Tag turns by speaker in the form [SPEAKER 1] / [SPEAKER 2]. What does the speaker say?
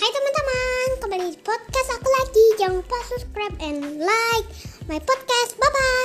[SPEAKER 1] Hai teman-teman, kembali di podcast aku lagi. Jangan lupa subscribe and like my podcast. Bye-bye.